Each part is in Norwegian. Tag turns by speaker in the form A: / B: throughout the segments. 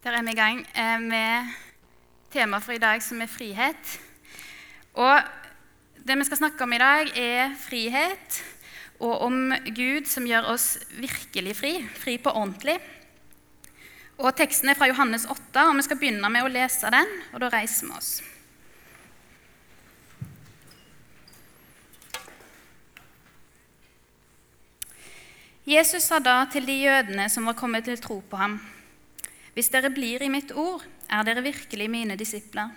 A: Der er vi i gang eh, med temaet for i dag, som er frihet. Og det vi skal snakke om i dag, er frihet, og om Gud som gjør oss virkelig fri, fri på ordentlig. Og Teksten er fra Johannes 8, og vi skal begynne med å lese den. og Da reiser vi oss. Jesus sa da til de jødene som var kommet til tro på ham.: Hvis dere blir i mitt ord, er dere virkelig mine disipler.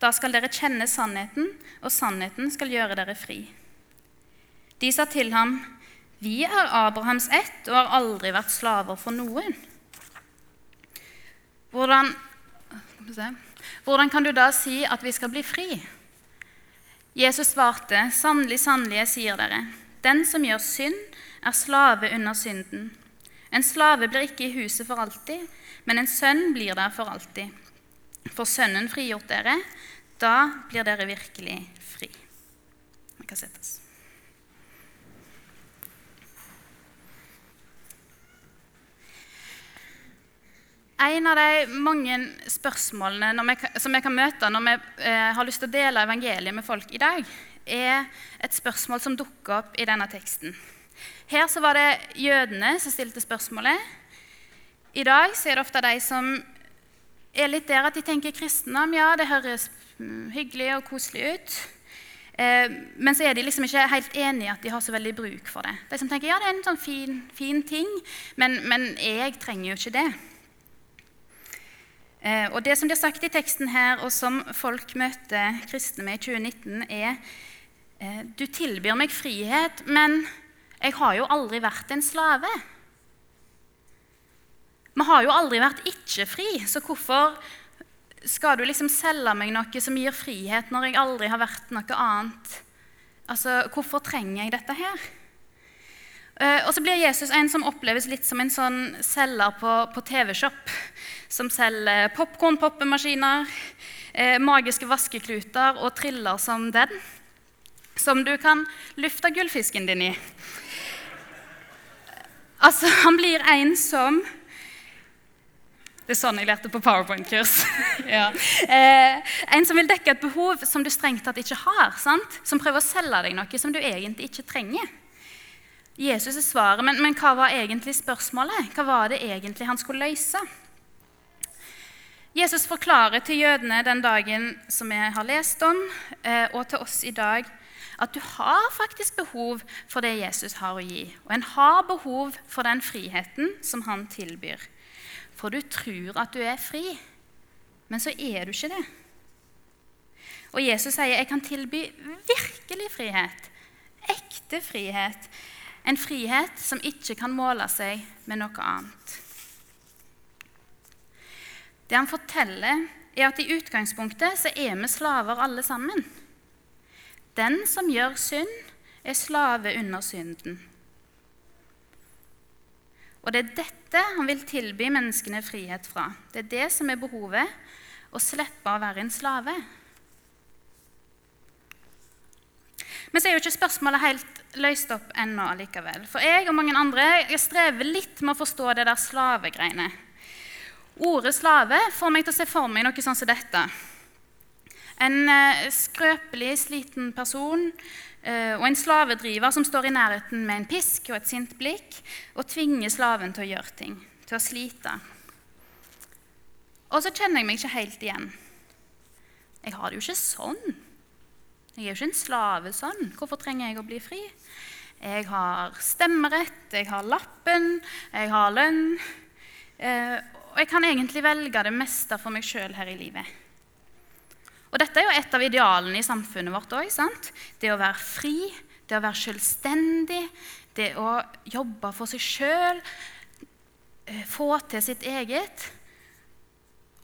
A: Da skal dere kjenne sannheten, og sannheten skal gjøre dere fri. De sa til ham, Vi er Abrahams ett og har aldri vært slaver for noen. Hvordan, hvordan kan du da si at vi skal bli fri? Jesus svarte, Sannelig, sannelig, jeg sier dere, den som gjør synd, er slave under synden. En slave blir ikke i huset for alltid, men en sønn blir der for alltid. For Sønnen frigjort dere, da blir dere virkelig fri. Vi kan sette oss. En av de mange spørsmålene vi, som vi kan møte når vi eh, har lyst til å dele evangeliet med folk i dag, er et spørsmål som dukker opp i denne teksten. Her var det jødene som stilte spørsmålet. I dag så er det ofte de som er litt der at de tenker kristendom. Ja, det høres mm, hyggelig og koselig ut. Eh, men så er de liksom ikke helt enig i at de har så veldig bruk for det. De som tenker ja, det er en sånn fin, fin ting, men, men, jeg trenger jo ikke det. Eh, og Det som blir sagt i teksten her, og som folk møter kristne med i 2019, er eh, Du tilbyr meg frihet, men jeg har jo aldri vært en slave. Vi har jo aldri vært ikke-fri, så hvorfor skal du liksom selge meg noe som gir frihet, når jeg aldri har vært noe annet? Altså, Hvorfor trenger jeg dette her? Uh, og så blir Jesus en som oppleves litt som en sånn selger på, på TV-shop. Som selger popkorn-poppemaskiner, uh, magiske vaskekluter og triller som den. Som du kan lufte gullfisken din i. Altså, han blir en som Det er sånn jeg lærte på powerpoint-kurs. ja. eh, en som vil dekke et behov som du strengt tatt ikke har. Sant? Som prøver å selge deg noe som du egentlig ikke trenger. Jesus er svaret, men, men hva var egentlig spørsmålet? Hva var det egentlig han skulle løse? Jesus forklarer til jødene den dagen som vi har lest om, eh, og til oss i dag, at du har faktisk behov for det Jesus har å gi. Og en har behov for den friheten som han tilbyr. For du tror at du er fri, men så er du ikke det. Og Jesus sier, 'Jeg kan tilby virkelig frihet.' Ekte frihet. En frihet som ikke kan måle seg med noe annet. Det han forteller, er at i utgangspunktet så er vi slaver alle sammen. Den som gjør synd, er slave under synden. Og det er dette han vil tilby menneskene frihet fra. Det er det som er behovet å slippe å være en slave. Men så er jo ikke spørsmålet helt løst opp ennå allikevel. For jeg og mange andre jeg strever litt med å forstå det der slavegreiene. Ordet slave får meg til å se for meg noe sånn som dette. En eh, skrøpelig, sliten person og en slavedriver som står i nærheten med en pisk og et sint blikk og tvinger slaven til å gjøre ting, til å slite. Og så kjenner jeg meg ikke helt igjen. Jeg har det jo ikke sånn. Jeg er jo ikke en slave sånn. Hvorfor trenger jeg å bli fri? Jeg har stemmerett, jeg har lappen, jeg har lønn. Eh, og jeg kan egentlig velge det meste for meg sjøl her i livet. Og Dette er jo et av idealene i samfunnet vårt òg. Det å være fri, det å være selvstendig, det å jobbe for seg sjøl, eh, få til sitt eget.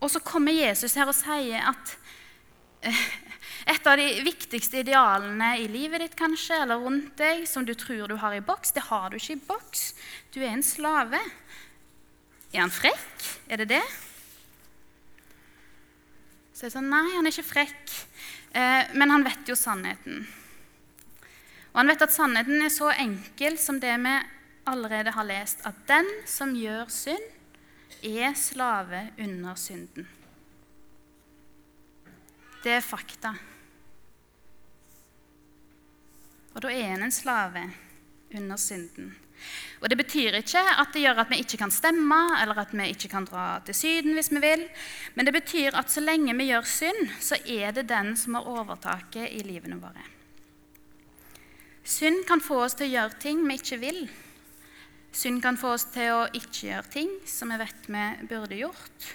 A: Og så kommer Jesus her og sier at eh, et av de viktigste idealene i livet ditt kanskje, eller rundt deg, som du tror du har i boks, det har du ikke i boks. Du er en slave. Er han frekk? Er det det? Så jeg sa nei, han er ikke frekk, eh, men han vet jo sannheten. Og han vet at sannheten er så enkel som det vi allerede har lest, at den som gjør synd, er slave under synden. Det er fakta. Og da er en en slave under synden. Og Det betyr ikke at det gjør at vi ikke kan stemme eller at vi ikke kan dra til Syden hvis vi vil. Men det betyr at så lenge vi gjør synd, så er det den som har overtaket i livene våre. Synd kan få oss til å gjøre ting vi ikke vil. Synd kan få oss til å ikke gjøre ting som vi vet vi burde gjort.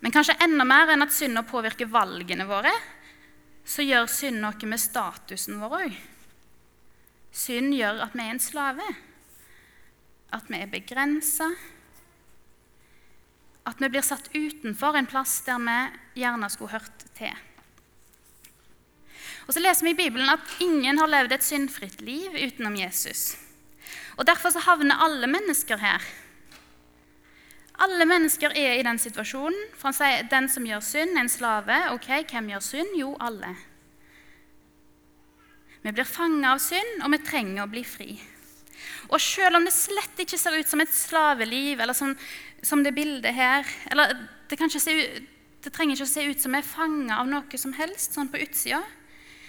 A: Men kanskje enda mer enn at synda påvirker valgene våre, så gjør synd noe med statusen vår òg. Synd gjør at vi er en slave, at vi er begrensa, at vi blir satt utenfor en plass der vi gjerne skulle hørt til. Og så leser vi i Bibelen at ingen har levd et syndfritt liv utenom Jesus. Og Derfor så havner alle mennesker her. Alle mennesker er i den situasjonen. For han sier den som gjør synd, er en slave. Ok, hvem gjør synd? Jo, alle. Vi blir fanget av synd, og vi trenger å bli fri. Og selv om det slett ikke ser ut som et slaveliv, eller som, som det bildet her eller det, se, det, trenger ikke å se ut som vi er fanget av noe som helst sånn på utsida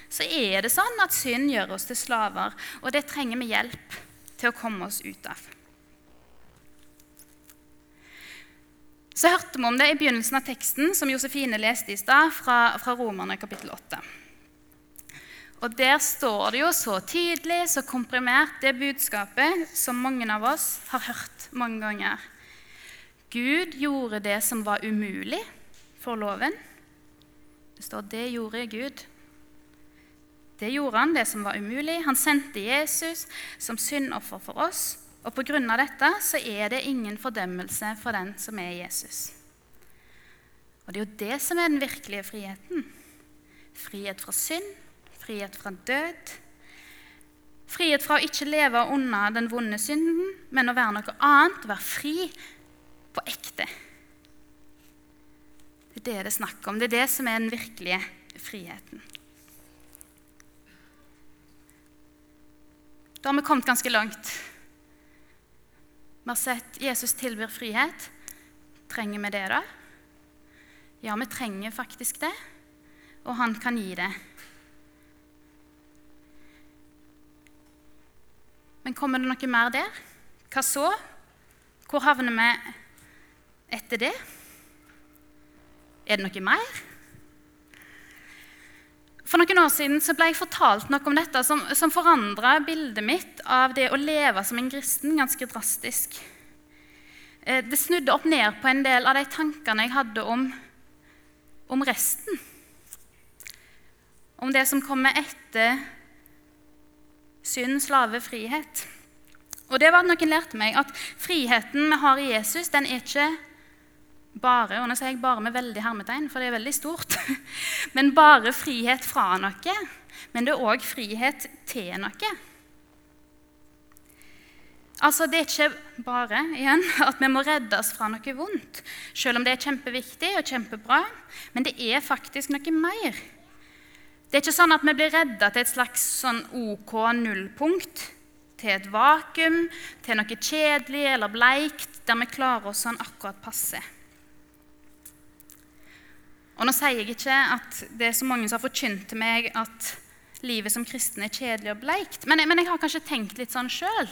A: så er det sånn at synd gjør oss til slaver, og det trenger vi hjelp til å komme oss ut av. Så hørte vi om det i begynnelsen av teksten som Josefine leste i stad, fra, fra Romerne kapittel 8. Og Der står det jo så tydelig, så komprimert, det budskapet som mange av oss har hørt mange ganger. Gud gjorde det som var umulig for loven. Det står 'det gjorde Gud'. Det gjorde han, det som var umulig. Han sendte Jesus som syndoffer for oss. Og pga. dette så er det ingen fordømmelse for den som er Jesus. Og det er jo det som er den virkelige friheten. Frihet fra synd, frihet fra død. Frihet fra å ikke leve under den vonde synden, men å være noe annet, være fri på ekte. Det er det det er snakk om. Det er det som er den virkelige friheten. Da har vi kommet ganske langt. Vi har sett Jesus tilbyr frihet. Trenger vi det, da? Ja, vi trenger faktisk det, og han kan gi det. Men kommer det noe mer der? Hva så? Hvor havner vi etter det? Er det noe mer? For noen år siden ble jeg fortalt noe om dette som, som forandra bildet mitt av det å leve som en kristen ganske drastisk. Eh, det snudde opp ned på en del av de tankene jeg hadde om, om resten. Om det som kommer etter synd, slave, frihet. Og det var at Noen lærte meg at friheten vi har i Jesus, den er ikke bare, og nå sier jeg bare med veldig hermetegn, for det er veldig stort, men bare frihet fra noe. Men det er òg frihet til noe. Altså, Det er ikke bare igjen, at vi må reddes fra noe vondt, selv om det er kjempeviktig og kjempebra, men det er faktisk noe mer. Det er ikke sånn at vi blir redda til et slags sånn OK nullpunkt, til et vakuum, til noe kjedelig eller bleikt, der vi klarer oss sånn akkurat passe. Og nå sier jeg ikke at det er så mange som har forkynt til meg at livet som kristen er kjedelig og bleikt, men men jeg har kanskje tenkt litt sånn sjøl.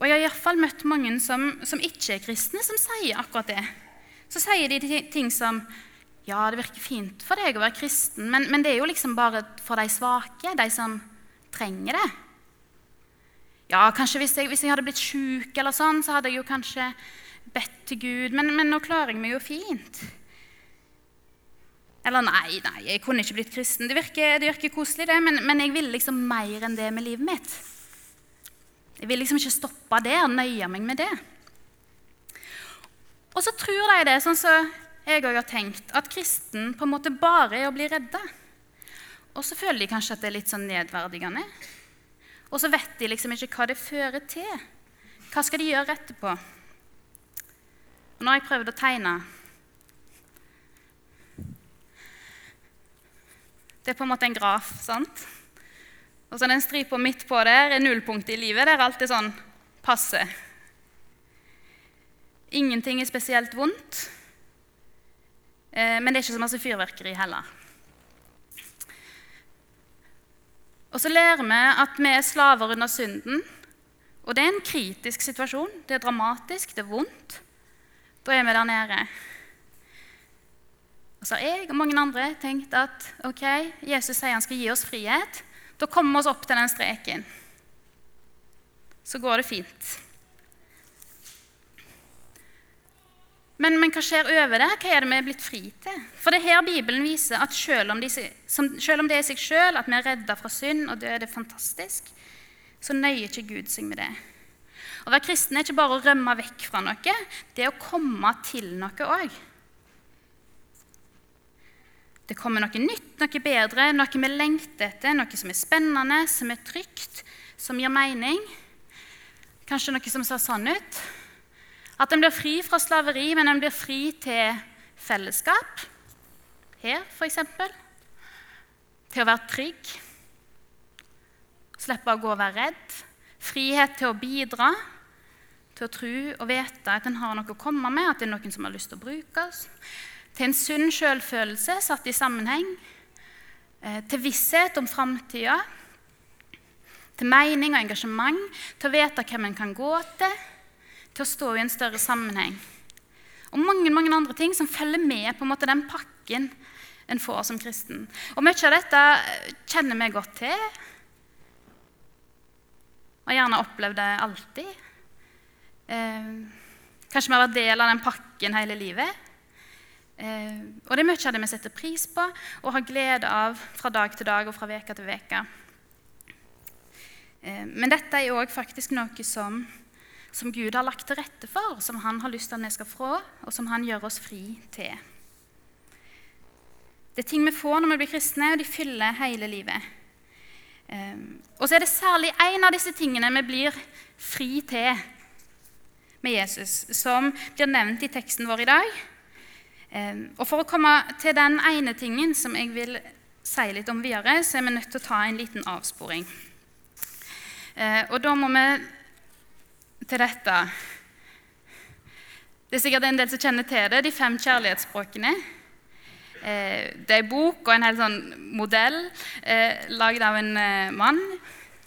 A: Og jeg har iallfall møtt mange som, som, ikke er kristne, som sier akkurat det. Så sier de ting som Ja, det virker fint for deg å være kristen, men, men det er jo liksom bare for de svake, de som trenger det. Ja, kanskje hvis jeg, hvis jeg hadde blitt sjuk eller sånn, så hadde jeg jo kanskje bedt til Gud, men, men nå klarer jeg meg jo fint. Eller nei, nei, jeg kunne ikke blitt kristen. Det virker, det virker koselig, det, men, men, jeg ville liksom mer enn det med livet mitt. Jeg vil liksom ikke stoppe der og nøye meg med det. Og så tror de det, sånn som så jeg òg har tenkt, at kristen på en måte bare er å bli redda. Og så føler de kanskje at det er litt sånn nedverdigende. Og så vet de liksom ikke hva det fører til. Hva skal de gjøre etterpå? Og nå har jeg prøvd å tegne Det er på en måte en graf. sant? Og så den stripa midt på der er nullpunktet i livet, der alt er sånn passe. ingenting er spesielt vondt. Eh, men det er ikke så masse fyrverkeri heller. Og så lærer vi at vi er slaver under synden. Og det er en kritisk situasjon. Det er dramatisk, det er vondt. Da er vi der nede. Og så har jeg og mange andre tenkt at ok, Jesus sier han skal gi oss frihet. Da kommer vi oss opp til den streken. Så går det fint. Men, men, hva skjer over det? Hva er det vi er blitt fri til? For det er her Bibelen viser at selv om, de, selv om det er seg selv at vi er redda fra synd, og det er fantastisk, så nøyer ikke Gud seg med det. Å være kristen er ikke bare å rømme vekk fra noe, det er å komme til noe òg. Det kommer noe nytt, noe bedre, noe vi lengter etter, noe som er spennende, som er trygt, som gir mening. Kanskje noe som ser sånn ut. At en blir fri fra slaveri, men en blir fri til fellesskap. Her, f.eks. Til å være trygg. Slippe å gå og være redd. Frihet til å bidra. Til å tro og vite at en har noe å komme med, at det er noen som har lyst til å bruke oss. Til en sunn selvfølelse satt i sammenheng. Eh, til visshet om framtida. Til mening og engasjement. Til å vite hvem en kan gå til til å stå i en større sammenheng. Og mange mange andre ting som følger med på en måte den pakken en får som kristen. Og Mye av dette kjenner vi godt til. Og gjerne opplevd det alltid. Eh, kanskje vi har vært del av den pakken hele livet. Eh, og det er mye av det vi setter pris på og har glede av fra dag til dag og fra uke til uke. Eh, men dette er òg faktisk noe som som Gud har lagt til rette for, som han har lyst til at vi skal få, og som han gjør oss fri til. Det er ting vi får når vi blir kristne, og de fyller hele livet. Um, og så er det særlig én av disse tingene vi blir fri til med Jesus, som blir nevnt i teksten vår i dag. Um, og For å komme til den ene tingen som jeg vil si litt om videre, så er vi nødt til å ta en liten avsporing. Uh, og da må vi til dette. Det er sikkert en del som kjenner til det, de fem kjærlighetsspråkene. Eh, det er en bok og en hel sånn modell eh, lagd av en eh, mann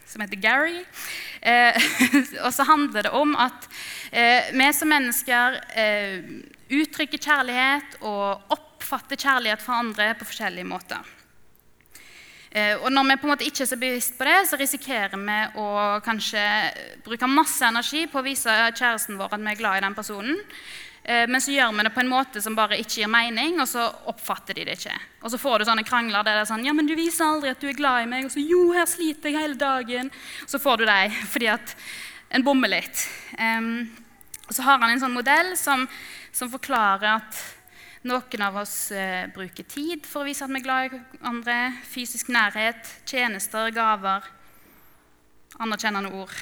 A: som heter Gary. Eh, og så handler det om at eh, vi som mennesker uttrykker kjærlighet og oppfatter kjærlighet fra andre på forskjellige måter. Eh, og når vi på en måte ikke er så bevisst på det, så risikerer vi å kanskje bruke masse energi på å vise kjæresten vår at vi er glad i den personen. Eh, men så gjør vi det på en måte som bare ikke gir mening, og så oppfatter de det ikke. Og så får du sånne krangler der det er sånn Ja, men du viser aldri at du er glad i meg. Og så Jo, her sliter jeg hele dagen. Så får du dem fordi at en bommer litt. Um, så har han en sånn modell som, som forklarer at noen av oss eh, bruker tid for å vise at vi er glad i andre. Fysisk nærhet, tjenester, gaver. Anerkjennende ord.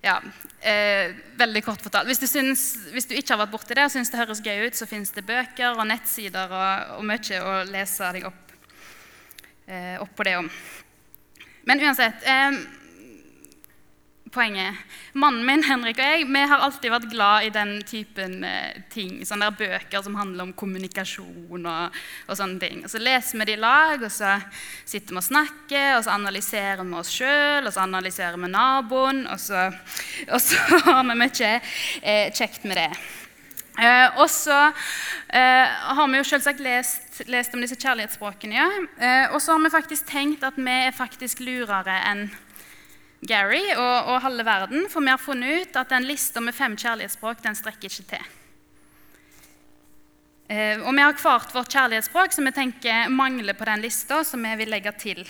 A: Ja, eh, veldig kort fortalt. Hvis du, syns, hvis du, ikke har vært borti det og syns det høres gøy ut, så fins det bøker og nettsider og, og mye å lese deg opp, eh, opp på det om. Men uansett eh, poenget. Mannen min Henrik og jeg vi har alltid vært glad i den typen eh, ting. Sånne der bøker som handler om kommunikasjon og, og sånne ting. Og Så leser vi det i lag, og så sitter vi og snakker, og så analyserer vi oss sjøl, og så analyserer vi naboen, og så, og så har vi mye eh, kjekt med det. Eh, og så eh, har vi jo selvsagt lest, lest om disse kjærlighetsspråkene. Ja. Eh, og så har vi faktisk tenkt at vi er faktisk lurere enn Gary og, og, halve verden, for vi har funnet ut at den lista med fem kjærlighetsspråk den strekker ikke til. Eh, og vi har hvert vårt kjærlighetsspråk som vi tenker mangler på den lista, som vi vil legge til.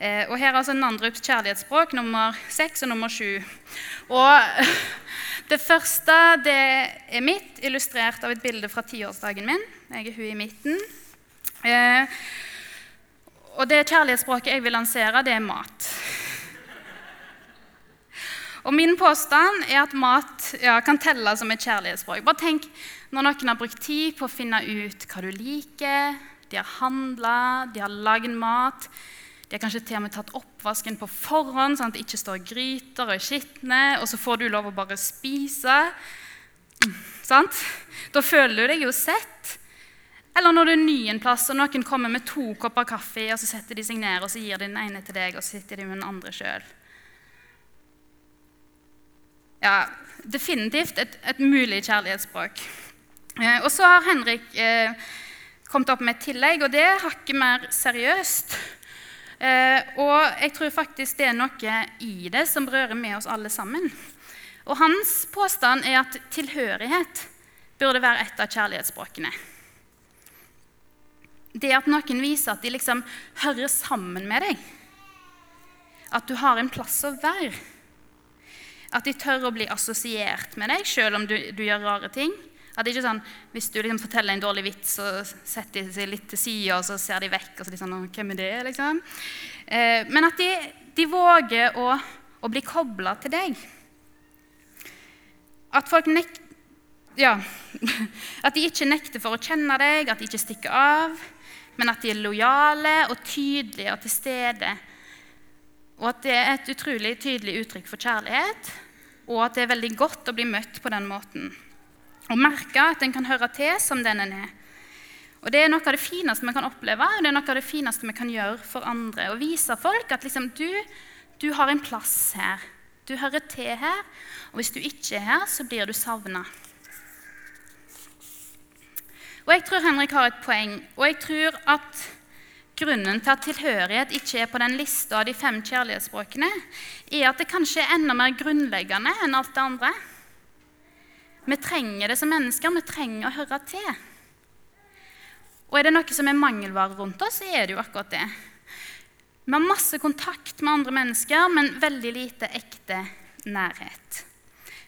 A: Eh, og Her er altså Nandrups kjærlighetsspråk nummer seks og nummer sju. Og det første det er mitt, illustrert av et bilde fra tiårsdagen min. Jeg er hun i midten. Eh, og det kjærlighetsspråket jeg vil lansere, det er mat. Og Min påstand er at mat ja, kan telle som et kjærlighetsspråk. Bare tenk når noen har brukt tid på å finne ut hva du liker. De har handla, de har lagd mat. De har kanskje til og med tatt oppvasken på forhånd, sånn at det ikke står gryter og er skitne. Og så får du lov å bare spise. Sant? Da føler du deg jo sett. Eller når du er ny en plass, og noen kommer med to kopper kaffe, og så setter de seg ned og så gir de den ene til deg, og så sitter de med den andre sjøl. Ja, definitivt et, et mulig kjærlighetsspråk. Eh, og så har Henrik eh, kommet opp med et tillegg, og det er hakket mer seriøst. Eh, og jeg tror faktisk det er noe i det som rører med oss alle sammen. Og hans påstand er at tilhørighet burde være et av kjærlighetsspråkene. Det at noen viser at de liksom hører sammen med deg. At du har en plass å være. At de tør å bli assosiert med deg selv om du, du gjør rare ting. At det ikke er sånn, Hvis du liksom forteller en dårlig vits, så setter de seg litt til sida, og så ser de vekk. og så de sånn, hvem er det, liksom? Eh, men at de, de våger å, å bli kobla til deg. At folk nek ja, at de ikke nekter for å kjenne deg, at de ikke stikker av, men at de er lojale og tydelige og til stede. Og at det er et utrolig tydelig uttrykk for kjærlighet, og at det er veldig godt å bli møtt på den måten. Og merke at en kan høre til som den en er. Og Det er noe av det fineste vi kan oppleve, og det er noe av det fineste vi kan gjøre for andre. Å vise folk at liksom, du, du har en plass her. Du hører til her, og hvis du ikke er her, så blir du savna. Og jeg tror Henrik har et poeng, og jeg tror at grunnen til at tilhørighet ikke er på den lista av de fem kjærlighetsspråkene, er at det kanskje er enda mer grunnleggende enn alt det andre. Vi trenger det som mennesker. Vi trenger å høre til. Og er det noe som er mangelvare rundt oss, så er det jo akkurat det. Vi har masse kontakt med andre mennesker, men veldig lite ekte nærhet.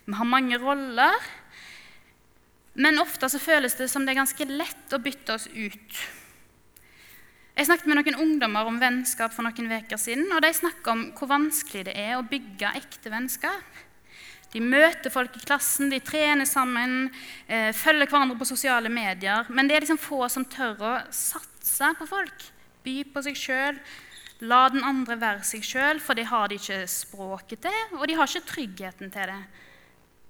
A: Vi har mange roller, men ofte så føles det som det er ganske lett å bytte oss ut. Jeg snakket med noen ungdommer om vennskap for noen uker siden, og de snakket om hvor vanskelig det er å bygge ekte vennskap. De møter folk i klassen, de trener sammen, eh, følger hverandre på sosiale medier. Men det er liksom få som tør å satse på folk. By på seg sjøl, La den andre være seg sjøl, for det har de ikke språket til, og de har ikke tryggheten til det.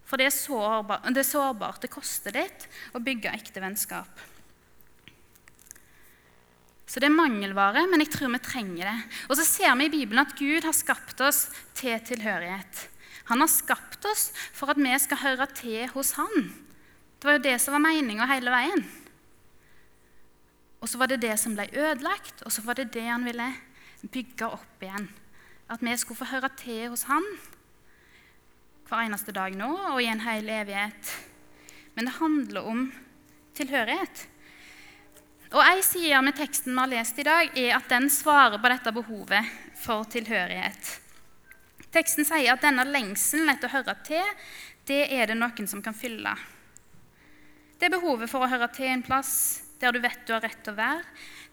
A: For det er, sårbar, det er sårbart. Det koster litt å bygge ekte vennskap. Så det er mangelvare, men jeg tror vi trenger det. Og så ser vi i Bibelen at Gud har skapt oss til tilhørighet. Han har skapt oss for at vi skal høre til hos Han. Det var jo det som var meninga hele veien. Og så var det det som ble ødelagt, og så var det det han ville bygge opp igjen. At vi skulle få høre til hos Han hver eneste dag nå og i en hel evighet. Men det handler om tilhørighet. Og Ei side med teksten vi har lest i dag, er at den svarer på dette behovet for tilhørighet. Teksten sier at denne lengselen etter å høre til, det er det noen som kan fylle. Det er behovet for å høre til en plass der du vet du har rett til å være,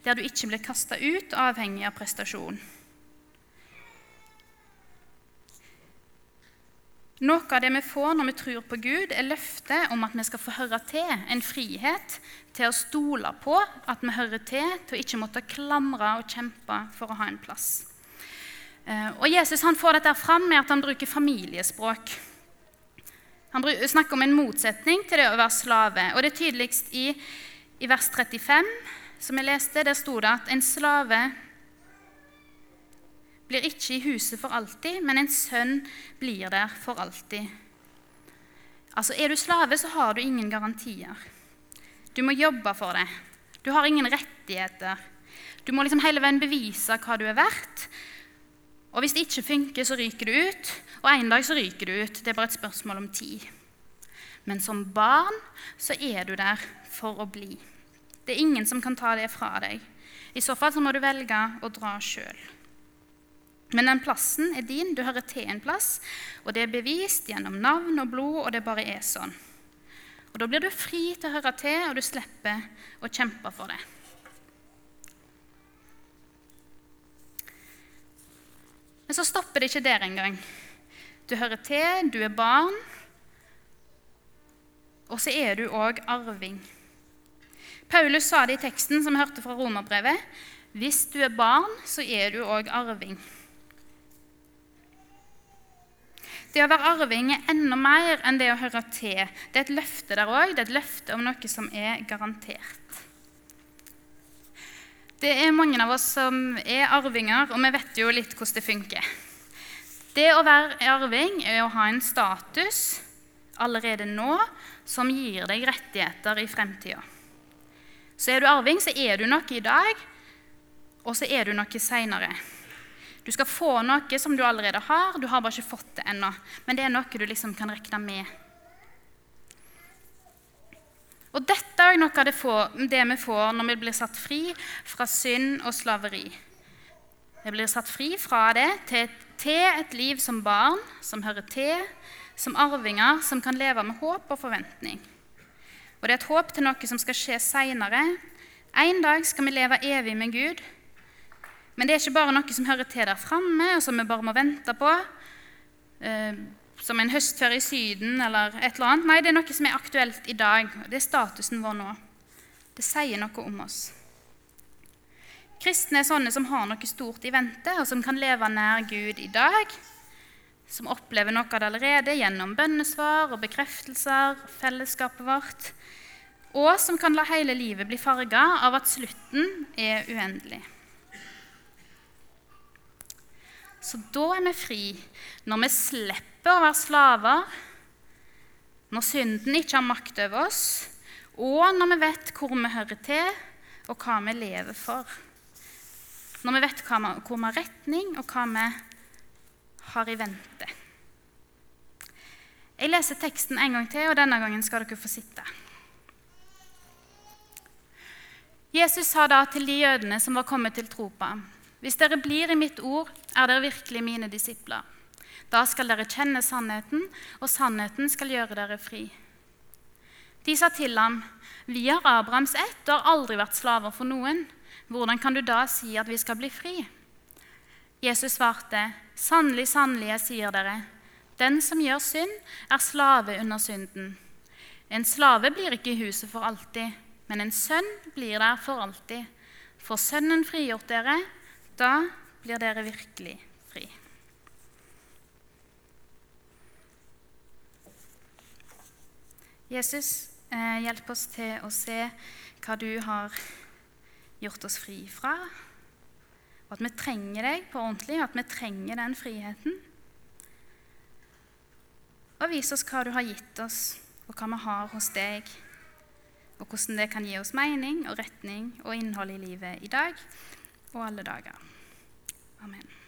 A: der du ikke blir kasta ut avhengig av prestasjon. Noe av det vi får når vi tror på Gud, er løftet om at vi skal få høre til. En frihet til å stole på at vi hører til, til å ikke måtte klamre og kjempe for å ha en plass. Eh, og Jesus han får dette fram med at han bruker familiespråk. Han snakker om en motsetning til det å være slave. og Det er tydeligst i, i vers 35 som jeg leste, der sto det at en slave blir ikke i huset for alltid, men en sønn blir der for alltid. Altså, Er du slave, så har du ingen garantier. Du må jobbe for det. Du har ingen rettigheter. Du må liksom hele veien bevise hva du er verdt. Og hvis det ikke funker, så ryker du ut. Og en dag så ryker du ut. Det er bare et spørsmål om tid. Men som barn så er du der for å bli. Det er ingen som kan ta det fra deg. I så fall så må du velge å dra sjøl. Men den plassen er din, du hører til en plass, og det er bevist gjennom navn og blod, og det bare er sånn. Og Da blir du fri til å høre til, og du slipper å kjempe for det. Men så stopper det ikke der engang. Du hører til, du er barn, og så er du òg arving. Paulus sa det i teksten som vi hørte fra romerbrevet. Hvis du er barn, så er du òg arving. Det å være arving er enda mer enn det å høre til. Det er et løfte der òg. Det er et løfte om noe som er garantert. Det er mange av oss som er arvinger, og vi vet jo litt hvordan det funker. Det å være arving er å ha en status allerede nå som gir deg rettigheter i fremtida. Så er du arving, så er du noe i dag, og så er du noe seinere. Du skal få noe som du allerede har, du har bare ikke fått det ennå. Men det er noe du liksom kan regne med. Og dette er noe av det, det vi får når vi blir satt fri fra synd og slaveri. Vi blir satt fri fra det til, til et liv som barn, som hører til, som arvinger, som kan leve med håp og forventning. Og det er et håp til noe som skal skje seinere. En dag skal vi leve evig med Gud. Men det er ikke bare noe som hører til der framme, og som vi bare må vente på. Eh, som en høstferie i Syden eller et eller annet. Nei, det er noe som er aktuelt i dag. Det er statusen vår nå. Det sier noe om oss. Kristne er sånne som har noe stort i vente, og som kan leve nær Gud i dag. Som opplever noe av det allerede gjennom bønnesvar og bekreftelser, fellesskapet vårt og som kan la hele livet bli farga av at slutten er uendelig. Så da er vi fri når vi slipper å være slaver, når synden ikke har makt over oss, og når vi vet hvor vi hører til, og hva vi lever for. Når vi vet hvor vi har retning, og hva vi har i vente. Jeg leser teksten en gang til, og denne gangen skal dere få sitte. Jesus sa da til de jødene som var kommet til tro på ham, hvis dere blir i mitt ord, er dere virkelig mine disipler. Da skal dere kjenne sannheten, og sannheten skal gjøre dere fri. De sa til ham, vi har Abrahams ett og har aldri vært slaver for noen. Hvordan kan du da si at vi skal bli fri? Jesus svarte, sannelig, sannelig, jeg sier dere, den som gjør synd, er slave under synden. En slave blir ikke i huset for alltid men en sønn blir der for alltid. For Sønnen frigjort dere, da blir dere virkelig fri. Jesus, eh, hjelp oss til å se hva du har gjort oss fri fra. Og at vi trenger deg på ordentlig, og at vi trenger den friheten. Og vis oss hva du har gitt oss, og hva vi har hos deg og hvordan det kan gi oss mening og retning og innhold i livet i dag og alle dager. Amen.